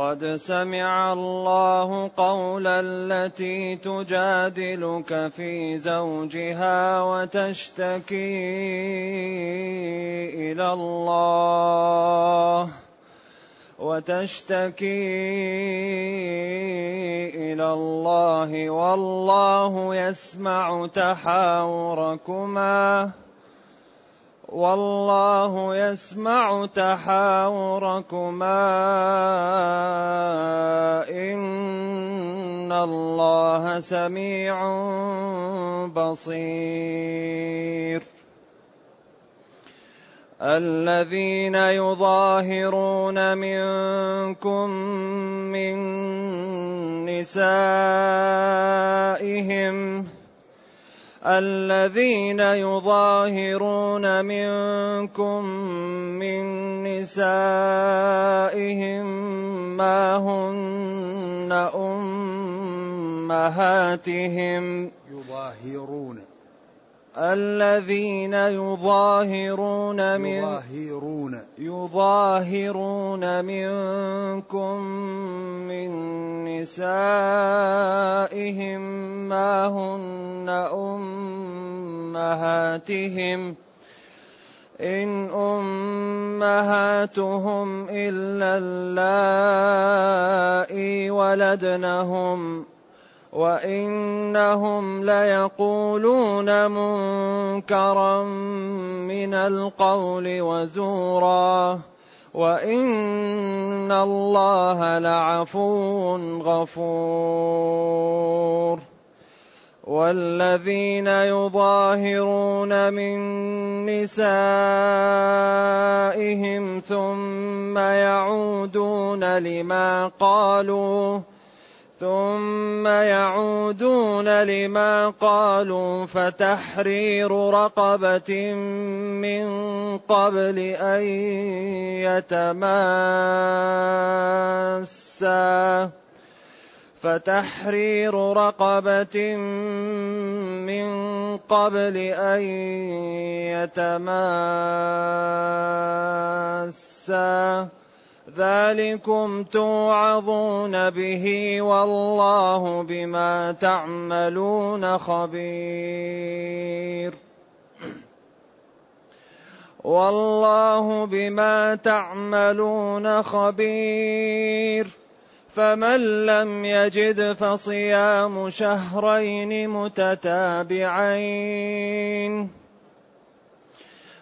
قد سمع الله قول التي تجادلك في زوجها وتشتكي إلى الله وتشتكي إلى الله والله يسمع تحاوركما والله يسمع تحاوركما. إن الله سميع بصير. الذين يظاهرون منكم من نسائهم الذين يظاهرون منكم من نسائهم ما هن أمهاتهم. يظاهرون. الذين يظاهرون من يظاهرون. يظاهرون منكم من نسائهم ما هن أمهاتهم. إن أمهاتهم إلا اللائي ولدنهم وانهم ليقولون منكرا من القول وزورا وان الله لعفو غفور والذين يظاهرون من نسائهم ثم يعودون لما قالوا ثم يعودون لما قالوا فتحرير رقبة من قبل أن يتماسا. فتحرير رقبة من قبل أن يتماسا. ذلكم توعظون به والله بما تعملون خبير. والله بما تعملون خبير. فمن لم يجد فصيام شهرين متتابعين.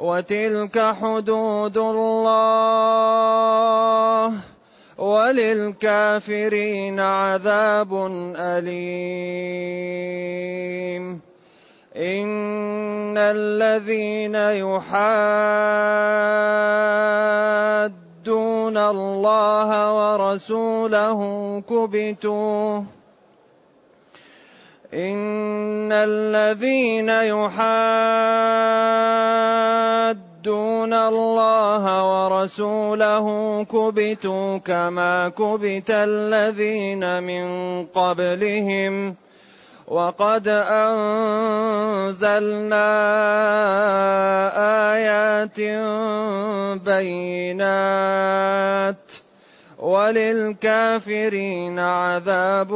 وتلك حدود الله وللكافرين عذاب أليم. إن الذين يحادون الله ورسوله كبتوا إن الذين يحادون الله ورسوله كبتوا كما كبت الذين من قبلهم وقد أنزلنا آيات بينات وللكافرين عذاب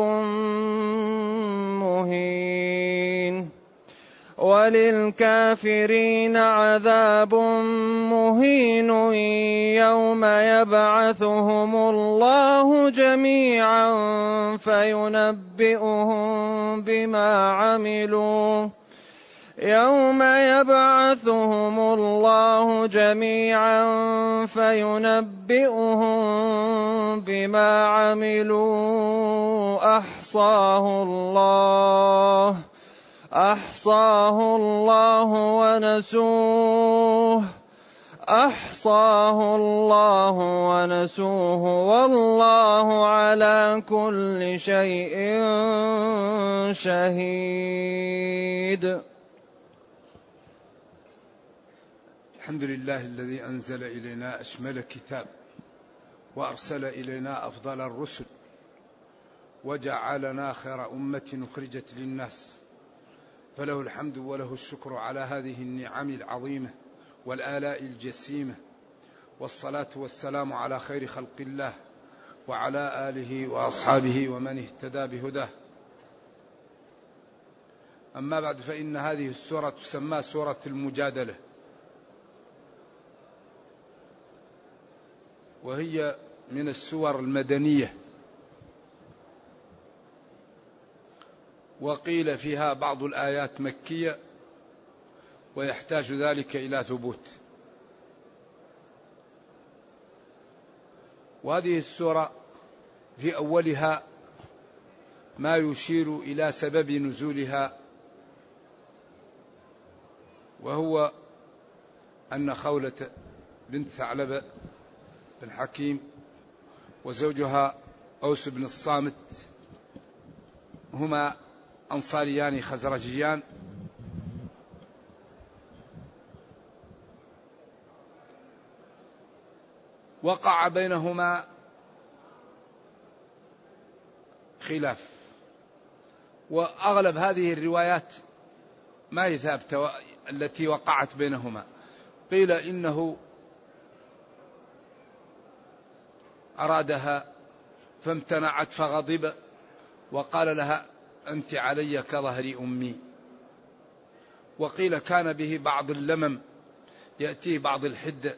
مهين. وللكافرين عذاب مهين يوم يبعثهم الله جميعا فينبئهم بما عملوا. يوم يبعثهم الله جميعا فينبئهم بما عملوا أحصاه الله أحصاه الله ونسوه أحصاه الله ونسوه والله على كل شيء شهيد. الحمد لله الذي أنزل إلينا أشمل كتاب وأرسل إلينا أفضل الرسل وجعلنا خير أمة أخرجت للناس فله الحمد وله الشكر على هذه النعم العظيمة والآلاء الجسيمة والصلاة والسلام على خير خلق الله وعلى آله وأصحابه ومن اهتدى بهداه. أما بعد فإن هذه السورة تسمى سورة المجادلة. وهي من السور المدنية. وقيل فيها بعض الآيات مكية ويحتاج ذلك إلى ثبوت. وهذه السورة في أولها ما يشير إلى سبب نزولها وهو أن خولة بنت ثعلبة بن حكيم وزوجها أوس بن الصامت هما أنصاريان خزرجيان. وقع بينهما خلاف. وأغلب هذه الروايات ما هي ثابتة التي وقعت بينهما. قيل إنه أرادها فامتنعت فغضب وقال لها أنت علي كظهر أمي. وقيل كان به بعض اللمم يأتيه بعض الحدة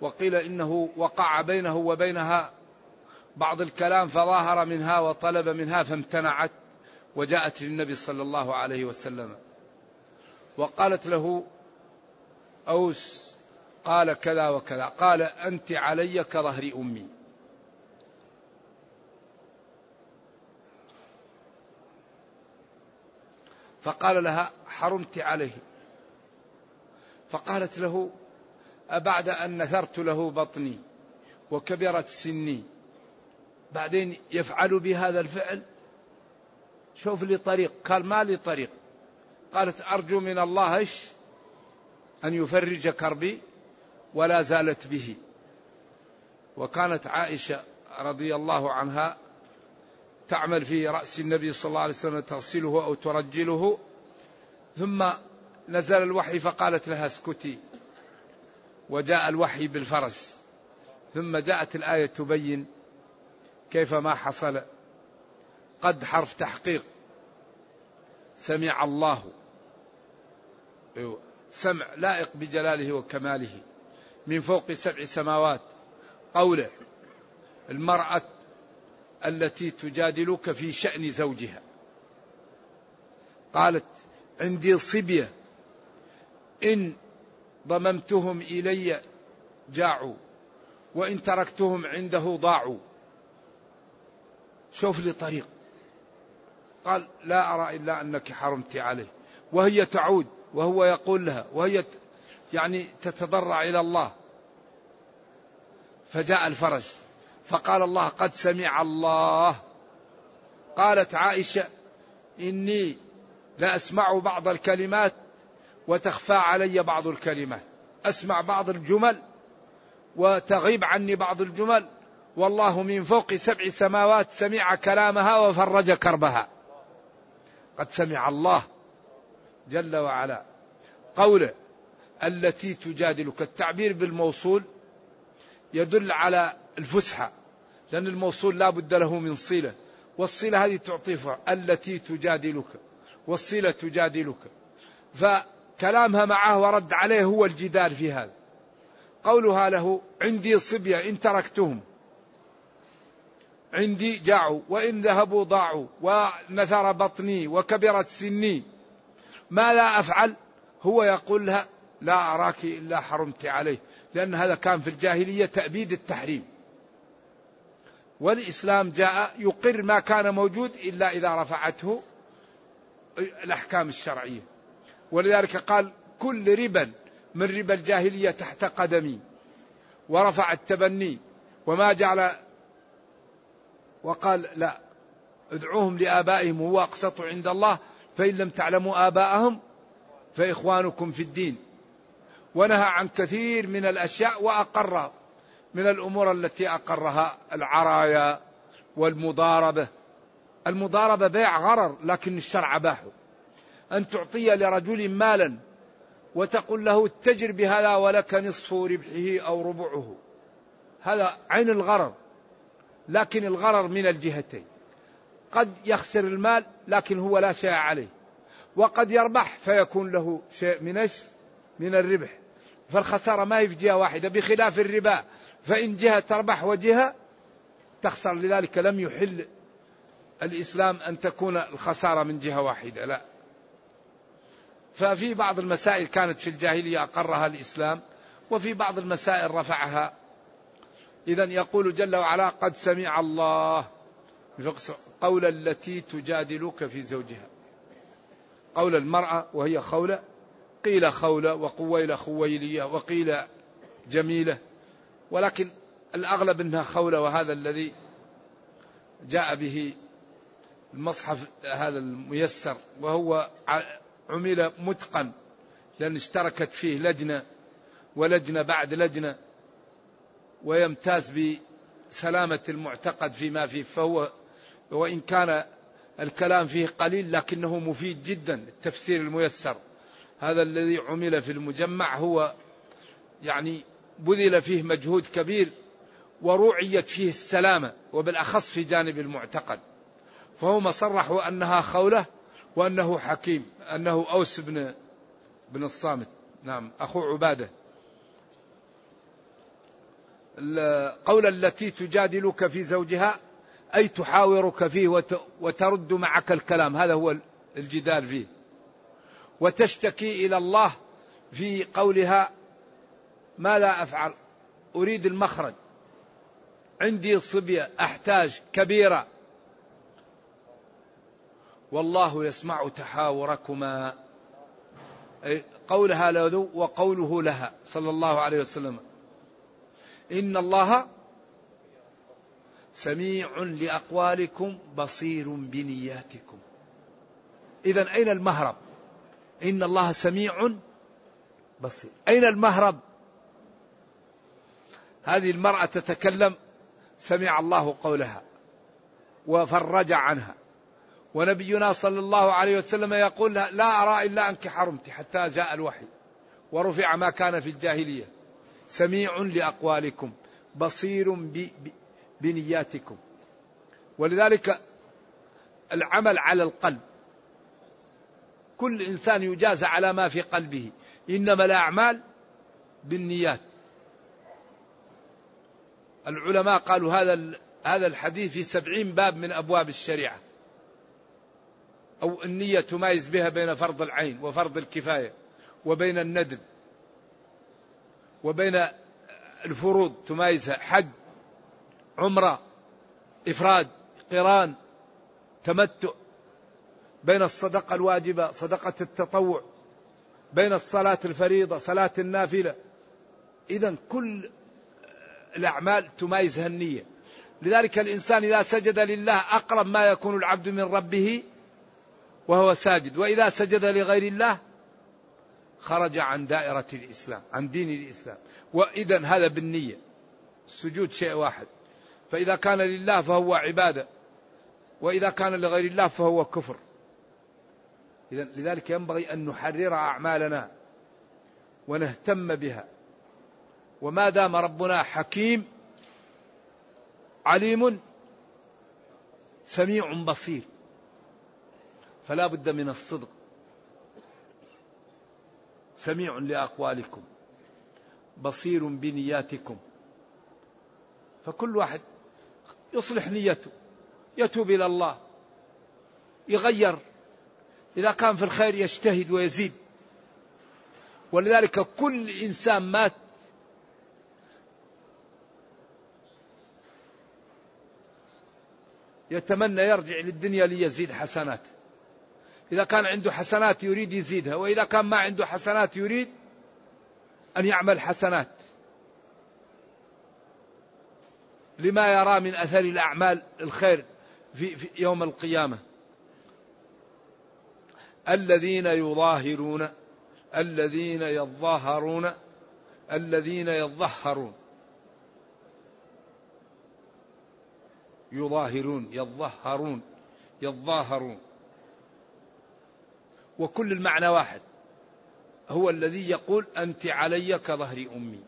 وقيل إنه وقع بينه وبينها بعض الكلام فظاهر منها وطلب منها فامتنعت وجاءت للنبي صلى الله عليه وسلم. وقالت له أوس قال كذا وكذا. قال أنت علي كظهر أمي. فقال لها حرمت عليه. فقالت له أبعد أن نثرت له بطني وكبرت سني. بعدين يفعل بهذا الفعل؟ شوف لي طريق. قال ما لي طريق. قالت أرجو من الله إيش؟ أن يفرج كربي. ولا زالت به. وكانت عائشة رضي الله عنها تعمل في رأس النبي صلى الله عليه وسلم تغسله أو ترجله. ثم نزل الوحي فقالت لها اسكتي. وجاء الوحي بالفرج ثم جاءت الآية تبين كيف ما حصل. قد حرف تحقيق. سمع الله. سمع لائق بجلاله وكماله. من فوق سبع سماوات. قوله المرأة التي تجادلك في شأن زوجها. قالت عندي صبية. إن ضممتهم إلي جاعوا وإن تركتهم عنده ضاعوا. شوف لي طريق. قال لا أرى إلا أنك حرمت عليه. وهي تعود وهو يقول لها وهي يعني تتضرع إلى الله. فجاء الفرج. فقال الله قد سمع الله. قالت عائشة إني لأسمع بعض الكلمات وتخفى علي بعض الكلمات. أسمع بعض الجمل وتغيب عني بعض الجمل. والله من فوق سبع سماوات سمع كلامها وفرج كربها. قد سمع الله جل وعلا قوله التي تجادلك التعبير بالموصول يدل على الفسحة لأن الموصول لا بد له من صلة والصلة هذه تعطيها التي تجادلك والصلة تجادلك. فكلامها معه ورد عليه هو الجدال في هذا. قولها له عندي صبية إن تركتهم. عندي جاعوا وإن ذهبوا ضاعوا ونثر بطني وكبرت سني. ما لا أفعل؟ هو يقول لها لا أراك إلا حرمت عليه لأن هذا كان في الجاهلية تأبيد التحريم. والإسلام جاء يقر ما كان موجود إلا إذا رفعته الأحكام الشرعية. ولذلك قال كل ربا من ربا الجاهلية تحت قدمي ورفع التبني وما جعل وقال لا ادعوهم لآبائهم هو أقسط عند الله فإن لم تعلموا آباءهم فإخوانكم في الدين. ونهى عن كثير من الأشياء وأقر من الأمور التي أقرها العرايا والمضاربة. المضاربة بيع غرر لكن الشرع باحه أن تعطي لرجل مالا وتقول له اتجر بهذا ولك نصف ربحه أو ربعه. هذا عين الغرر لكن الغرر من الجهتين. قد يخسر المال لكن هو لا شيء عليه. وقد يربح فيكون له شيء من من الربح. فالخسارة ما هي في جهة واحدة بخلاف الربا. فإن جهة تربح وجهة تخسر. لذلك لم يحل الإسلام أن تكون الخسارة من جهة واحدة لا. ففي بعض المسائل كانت في الجاهلية أقرها الإسلام وفي بعض المسائل رفعها. إذا يقول جل وعلا قد سمع الله قول التي تجادلك في زوجها. قول المرأة وهي خولة قيل خولة وقويل خويلية وقيل جميلة ولكن الأغلب أنها خولة وهذا الذي جاء به المصحف هذا الميسر وهو عمل متقن لأن اشتركت فيه لجنة ولجنة بعد لجنة ويمتاز بسلامة المعتقد فيما فيه فهو وإن كان الكلام فيه قليل لكنه مفيد جدا التفسير الميسر. هذا الذي عمل في المجمع هو يعني بذل فيه مجهود كبير ورعيت فيه السلامة وبالأخص في جانب المعتقد. فهم صرحوا أنها خولة وأنه حكيم أنه أوس بن بن الصامت. نعم أخو عبادة. قول التي تجادلك في زوجها أي تحاورك فيه وترد معك الكلام هذا هو الجدال فيه. وتشتكي إلى الله في قولها ما لا أفعل. أريد المخرج. عندي صبية أحتاج كبيرة. والله يسمع تحاوركما. قولها له وقوله لها صلى الله عليه وسلم. إن الله سميع لأقوالكم بصير بنياتكم. إذا أين المهرب؟ إن الله سميع بصير. أين المهرب؟ هذه المرأة تتكلم سمع الله قولها وفرج عنها. ونبينا صلى الله عليه وسلم يقول لا أرى إلا أنك حرمت حتى جاء الوحي ورفع ما كان في الجاهلية. سميع لأقوالكم بصير بنياتكم. ولذلك العمل على القلب كل إنسان يجازى على ما في قلبه. إنما الأعمال بالنيات. العلماء قالوا هذا هذا الحديث في سبعين باب من أبواب الشريعة. أو النية تمايز بها بين فرض العين وفرض الكفاية وبين الندب وبين الفروض تمايزها. حج عمرة إفراد قران تمتع. بين الصدقة الواجبة صدقة التطوع بين الصلاة الفريضة صلاة النافلة. إذا كل الأعمال تمايزها النية. لذلك الإنسان إذا سجد لله أقرب ما يكون العبد من ربه وهو ساجد. وإذا سجد لغير الله خرج عن دائرة الإسلام عن دين الإسلام. وإذا هذا بالنية. السجود شيء واحد. فإذا كان لله فهو عبادة. وإذا كان لغير الله فهو كفر. إذا لذلك ينبغي أن نحرر أعمالنا ونهتم بها. وما دام ربنا حكيم عليم سميع بصير فلا بد من الصدق. سميع لأقوالكم بصير بنياتكم. فكل واحد يصلح نيته يتوب إلى الله يغير إذا كان في الخير يجتهد ويزيد. ولذلك كل إنسان مات يتمنى يرجع للدنيا ليزيد حسناته. إذا كان عنده حسنات يريد يزيدها وإذا كان ما عنده حسنات يريد أن يعمل حسنات. لما يرى من أثر الأعمال الخير في, في يوم القيامة. الذين يظاهرون الذين يظاهرون الذين يظهرون. يظاهرون يظهرون يظاهرون وكل المعنى واحد. هو الذي يقول أنت علي كظهر أمي.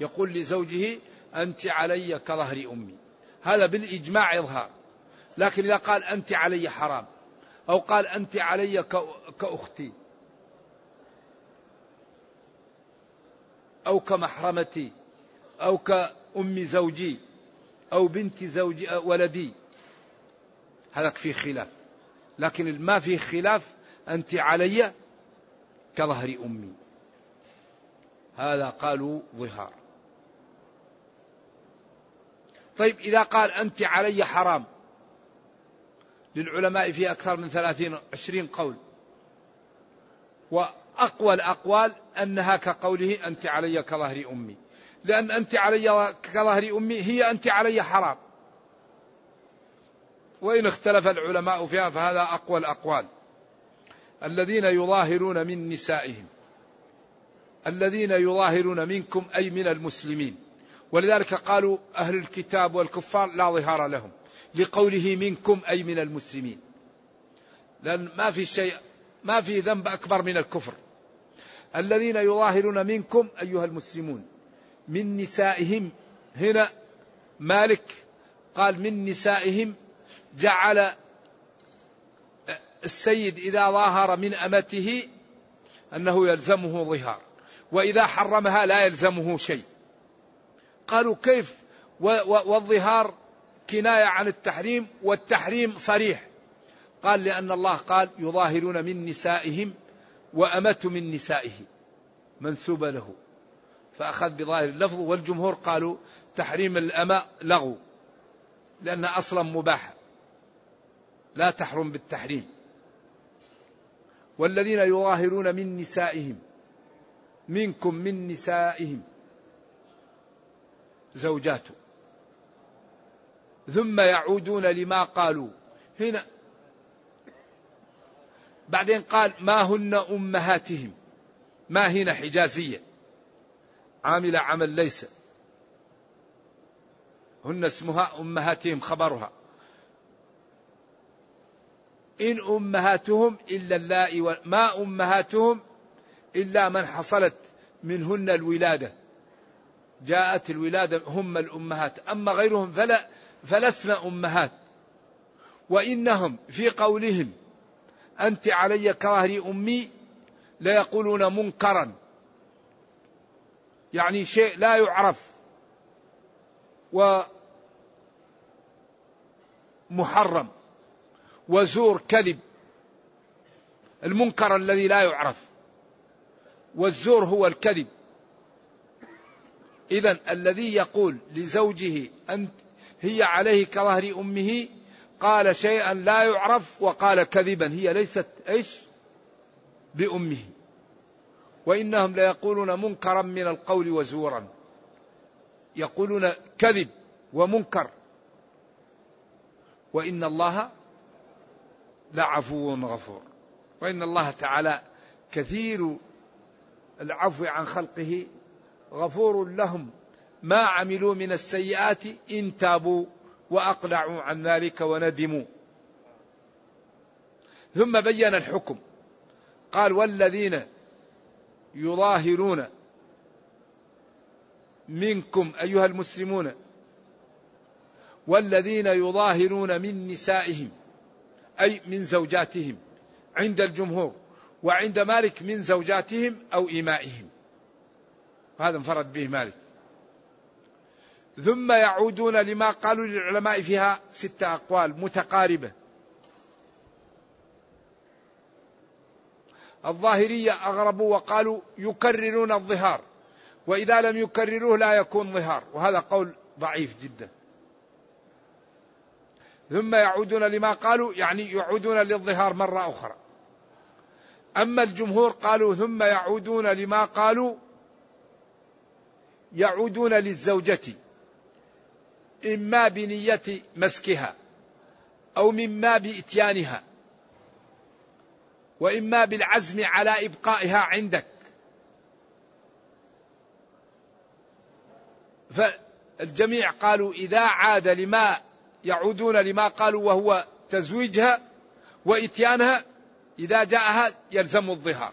يقول لزوجه أنت علي كظهر أمي. هذا بالإجماع إظهار لكن إذا قال أنت علي حرام. أو قال أنت علي كأختي. أو كمحرمتي. أو كأم زوجي. أو بنت زوج ولدي. هذا فيه خلاف. لكن ما فيه خلاف أنت علي كظهر أمي. هذا قالوا ظهار. طيب إذا قال أنت علي حرام للعلماء في أكثر من ثلاثين عشرين قول. وأقوى الأقوال أنها كقوله أنت علي كظهر أمي. لأن أنت علي كظهر أمي هي أنت علي حرام. وإن اختلف العلماء فيها فهذا أقوى الأقوال. الذين يظاهرون من نسائهم. الذين يظاهرون منكم أي من المسلمين. ولذلك قالوا أهل الكتاب والكفار لا ظهار لهم. لقوله منكم أي من المسلمين. لأن ما في شيء ما في ذنب أكبر من الكفر. الذين يظاهرون منكم أيها المسلمون من نسائهم هنا مالك قال من نسائهم جعل السيد إذا ظاهر من أمته أنه يلزمه ظهار وإذا حرمها لا يلزمه شيء. قالوا كيف؟ والظهار كناية عن التحريم والتحريم صريح. قال لأن الله قال يظاهرون من نسائهم وأمة من نسائه منسوبة له. فأخذ بظاهر اللفظ والجمهور قالوا تحريم الأماء لغو لأنها أصلا مباحة لا تحرم بالتحريم. والذين يظاهرون من نسائهم منكم من نسائهم زوجاته. ثم يعودون لما قالوا. هنا بعدين قال ما هن أمهاتهم؟ ما هنا حجازية؟ عامله عمل ليس. هن اسمها أمهاتهم خبرها. إن أمهاتهم إلا اللائي ما أمهاتهم إلا من حصلت منهن الولادة. جاءت الولادة هم الأمهات. أما غيرهم فلا فلسن أمهات. وإنهم في قولهم أنت علي كظهر أمي ليقولون منكرا. يعني شيء لا يعرف. ومحرم. وزور كذب. المنكر الذي لا يعرف. والزور هو الكذب. إذا الذي يقول لزوجه أنت هي عليه كظهر أمه قال شيئا لا يعرف وقال كذبا. هي ليست إيش؟ بأمه. وإنهم ليقولون منكرا من القول وزورا. يقولون كذب ومنكر. وإن الله لعفو غفور. وإن الله تعالى كثير العفو عن خلقه غفور لهم. ما عملوا من السيئات إن تابوا وأقلعوا عن ذلك وندموا. ثم بين الحكم. قال والذين يظاهرون منكم أيها المسلمون والذين يظاهرون من نسائهم أي من زوجاتهم عند الجمهور وعند مالك من زوجاتهم أو إمائهم هذا انفرد به مالك. ثم يعودون لما قالوا للعلماء فيها ستة أقوال متقاربة. الظاهرية أغربوا وقالوا يكررون الظهار وإذا لم يكرروه لا يكون ظهار وهذا قول ضعيف جدا. ثم يعودون لما قالوا يعني يعودون للظهار مرة أخرى. أما الجمهور قالوا ثم يعودون لما قالوا يعودون للزوجة. إما بنية مسكها أو مما بإتيانها وإما بالعزم على إبقائها عندك. فالجميع قالوا إذا عاد لما يعودون لما قالوا وهو تزويجها وإتيانها إذا جاءها يلزم الظهار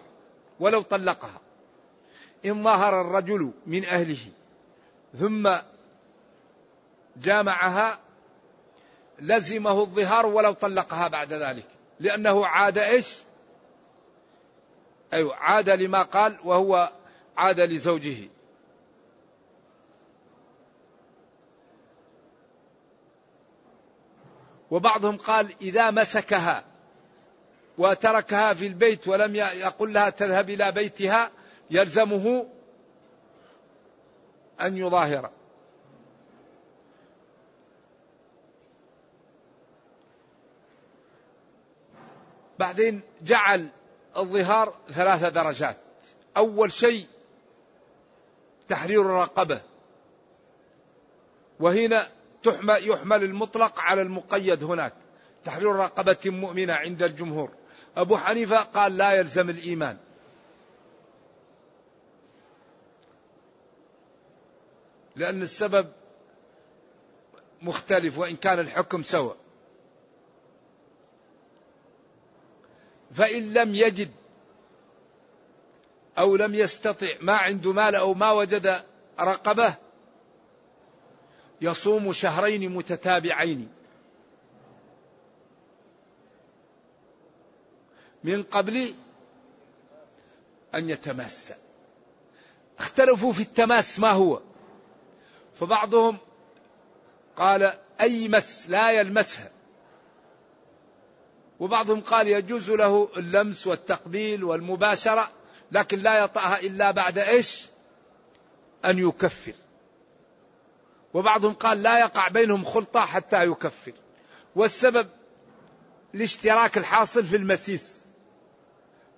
ولو طلقها. إن ظهر الرجل من أهله ثم جامعها لزمه الظهار ولو طلقها بعد ذلك. لأنه عاد إيش؟ أيوة عاد لما قال وهو عاد لزوجه. وبعضهم قال إذا مسكها وتركها في البيت ولم يقل لها تذهب إلى بيتها يلزمه أن يظاهر. بعدين جعل الظهار ثلاث درجات. أول شيء تحرير الرقبة. وهنا يحمل المطلق على المقيد هناك. تحرير رقبة مؤمنة عند الجمهور. أبو حنيفة قال لا يلزم الإيمان. لأن السبب مختلف وإن كان الحكم سواء. فإن لم يجد أو لم يستطع ما عنده مال أو ما وجد رقبة يصوم شهرين متتابعين. من قبل أن يتماس. اختلفوا في التماس ما هو. فبعضهم قال أي مس لا يلمسها. وبعضهم قال يجوز له اللمس والتقبيل والمباشرة لكن لا يطأها إلا بعد إيش؟ أن يكفر. وبعضهم قال لا يقع بينهم خلطة حتى يكفر. والسبب الاشتراك الحاصل في المسيس.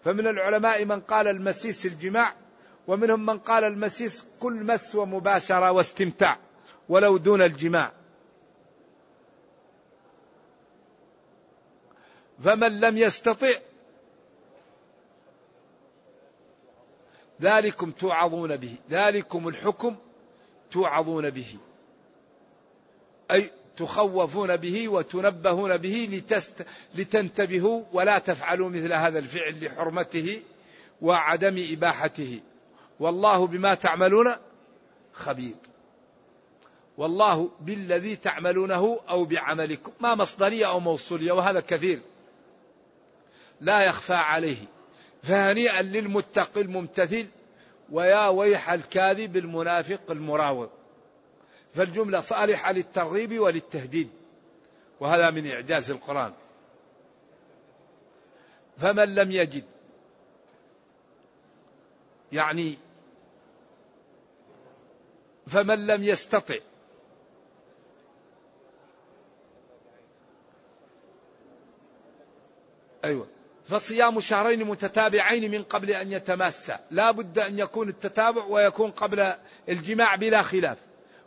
فمن العلماء من قال المسيس الجماع ومنهم من قال المسيس كل مس ومباشرة واستمتاع ولو دون الجماع. فمن لم يستطع ذلكم توعظون به. ذلكم الحكم توعظون به. أي تخوفون به وتنبهون به لتست لتنتبهوا ولا تفعلوا مثل هذا الفعل لحرمته وعدم إباحته. والله بما تعملون خبير. والله بالذي تعملونه أو بعملكم. ما مصدرية أو موصولية وهذا كثير. لا يخفى عليه. فهنيئا للمتقي الممتثل ويا ويح الكاذب المنافق المراوغ. فالجملة صالحة للترغيب وللتهديد وهذا من إعجاز القرآن. فمن لم يجد يعني فمن لم يستطع أيوة. فصيام شهرين متتابعين من قبل أن يتماسا لا بد أن يكون التتابع ويكون قبل الجماع بلا خلاف.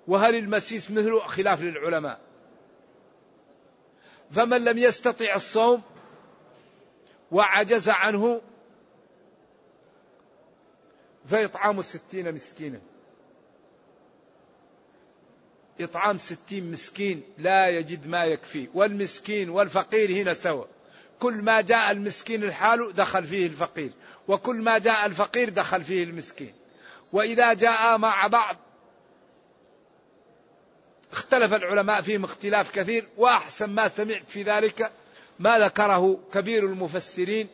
وهل المسيس مثله؟ خلاف للعلماء. فمن لم يستطع الصوم وعجز عنه فإطعام الستين مسكينا. إطعام ستين مسكين لا يجد ما يكفيه والمسكين والفقير هنا سوا كل ما جاء المسكين الحال دخل فيه الفقير وكل ما جاء الفقير دخل فيه المسكين. وإذا جاء مع بعض اختلف العلماء فيهم اختلاف كثير وأحسن ما سمعت في ذلك ما ذكره كبير المفسرين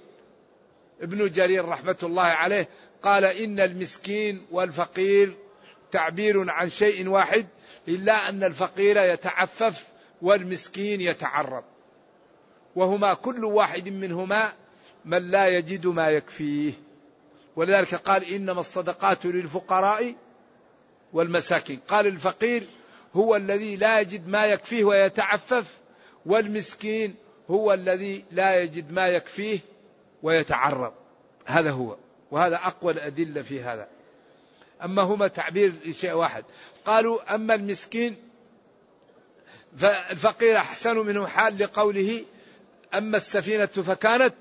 ابن جرير رحمة الله عليه قال إن المسكين والفقير تعبير عن شيء واحد إلا أن الفقير يتعفف والمسكين يتعرض. وهما كل واحد منهما من لا يجد ما يكفيه. ولذلك قال إنما الصدقات للفقراء والمساكين. قال الفقير هو الذي لا يجد ما يكفيه ويتعفف والمسكين هو الذي لا يجد ما يكفيه ويتعرض. هذا هو وهذا أقوى الأدلة في هذا. أما هما تعبير لشيء واحد. قالوا أما المسكين فالفقير أحسن منه حال لقوله أما السفينة فكانت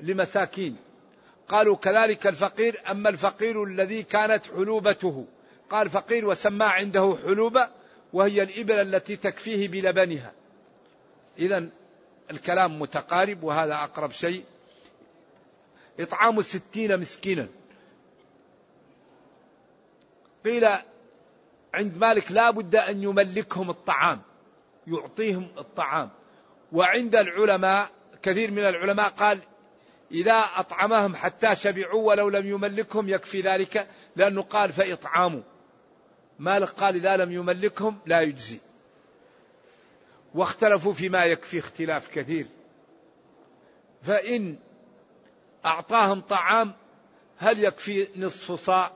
لمساكين. قالوا كذلك الفقير أما الفقير الذي كانت حلوبته. قال فقير وسمى عنده حلوبة وهي الإبل التي تكفيه بلبنها. إذا الكلام متقارب وهذا أقرب شيء. إطعام ستين مسكينا. قيل عند مالك لا بد أن يملكهم الطعام يعطيهم الطعام. وعند العلماء كثير من العلماء قال إذا أطعمهم حتى شبعوا ولو لم يملكهم يكفي ذلك لأنه قال فإطعامه مالك قال إذا لم يملكهم لا يجزي واختلفوا فيما يكفي اختلاف كثير. فإن أعطاهم طعام هل يكفي نصف صاع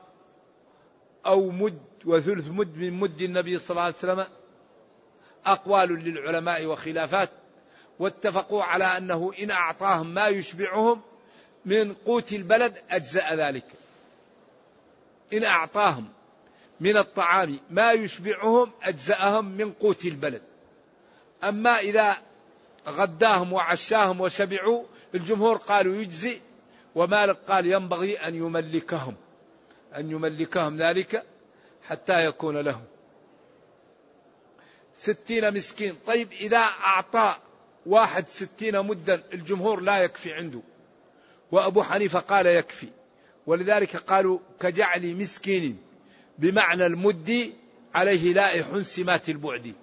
أو مد وثلث مد من مد النبي صلى الله عليه وسلم؟ أقوال للعلماء وخلافات. واتفقوا على أنه إن أعطاهم ما يشبعهم من قوت البلد أجزأ ذلك. إن أعطاهم من الطعام ما يشبعهم أجزأهم من قوت البلد. أما إذا غداهم وعشاهم وشبعوا الجمهور قالوا يجزي ومالك قال ينبغي أن يملكهم أن يملكهم ذلك حتى يكون لهم. ستين مسكين. طيب إذا أعطى واحد ستين مدا الجمهور لا يكفي عنده. وأبو حنيفة قال يكفي. ولذلك قالوا كجعل مسكين بمعنى المد عليه لائح سمات البعد.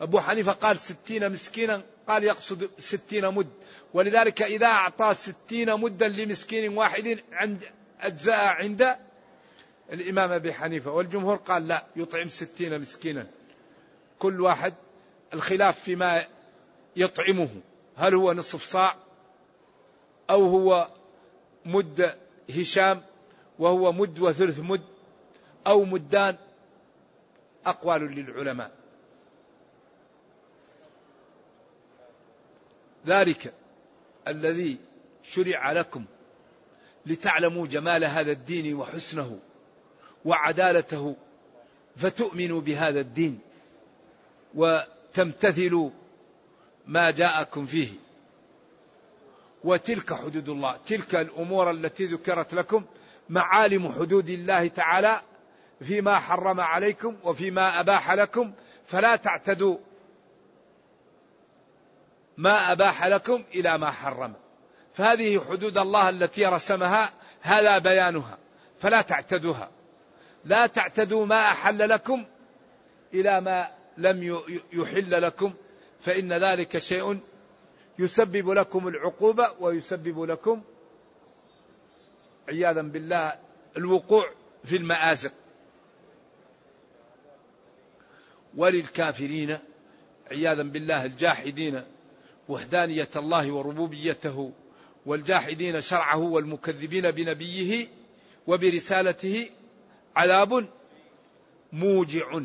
أبو حنيفة قال ستين مسكينا قال يقصد ستين مد. ولذلك إذا أعطى ستين مدا لمسكين واحد عند أجزاء عند الإمام أبي حنيفة. والجمهور قال لا يطعم ستين مسكينا. كل واحد الخلاف فيما يطعمه. هل هو نصف صاع أو هو مد هشام وهو مد وثلث مد أو مدان؟ أقوال للعلماء. ذلك الذي شرع لكم لتعلموا جمال هذا الدين وحسنه وعدالته فتؤمنوا بهذا الدين وتمتثلوا ما جاءكم فيه. وتلك حدود الله. تلك الأمور التي ذكرت لكم معالم حدود الله تعالى فيما حرم عليكم وفيما أباح لكم. فلا تعتدوا. ما أباح لكم إلى ما حرم. فهذه حدود الله التي رسمها هذا بيانها. فلا تعتدوها. لا تعتدوا ما أحل لكم إلى ما لم يحل لكم. فإن ذلك شيء يسبب لكم العقوبة ويسبب لكم عياذا بالله الوقوع في المآزق. وللكافرين عياذا بالله الجاحدين وحدانية الله وربوبيته والجاحدين شرعه والمكذبين بنبيه وبرسالته عذاب موجع.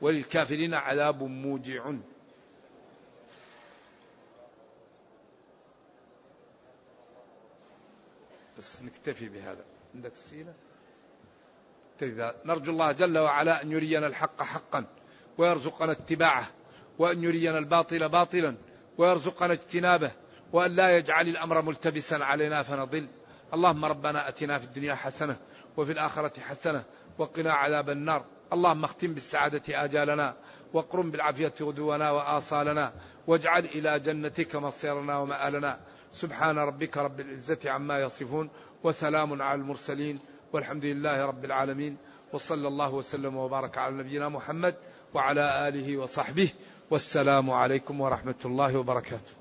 وللكافرين عذاب موجع. بس نكتفي بهذا. عندك السيلة نرجو الله جل وعلا أن يرينا الحق حقا ويرزقنا اتباعه وأن يرينا الباطل باطلا ويرزقنا اجتنابه وأن لا يجعل الأمر ملتبسا علينا فنضل. اللهم ربنا أتنا في الدنيا حسنة وفي الآخرة حسنة وقنا عذاب النار. اللهم اختم بالسعادة آجالنا واقرم بالعافية غدونا وآصالنا واجعل إلى جنتك مصيرنا ومآلنا. سبحان ربك رب العزة عما يصفون وسلام على المرسلين والحمد لله رب العالمين وصلى الله وسلم وبارك على نبينا محمد وعلى آله وصحبه والسلام عليكم ورحمة الله وبركاته.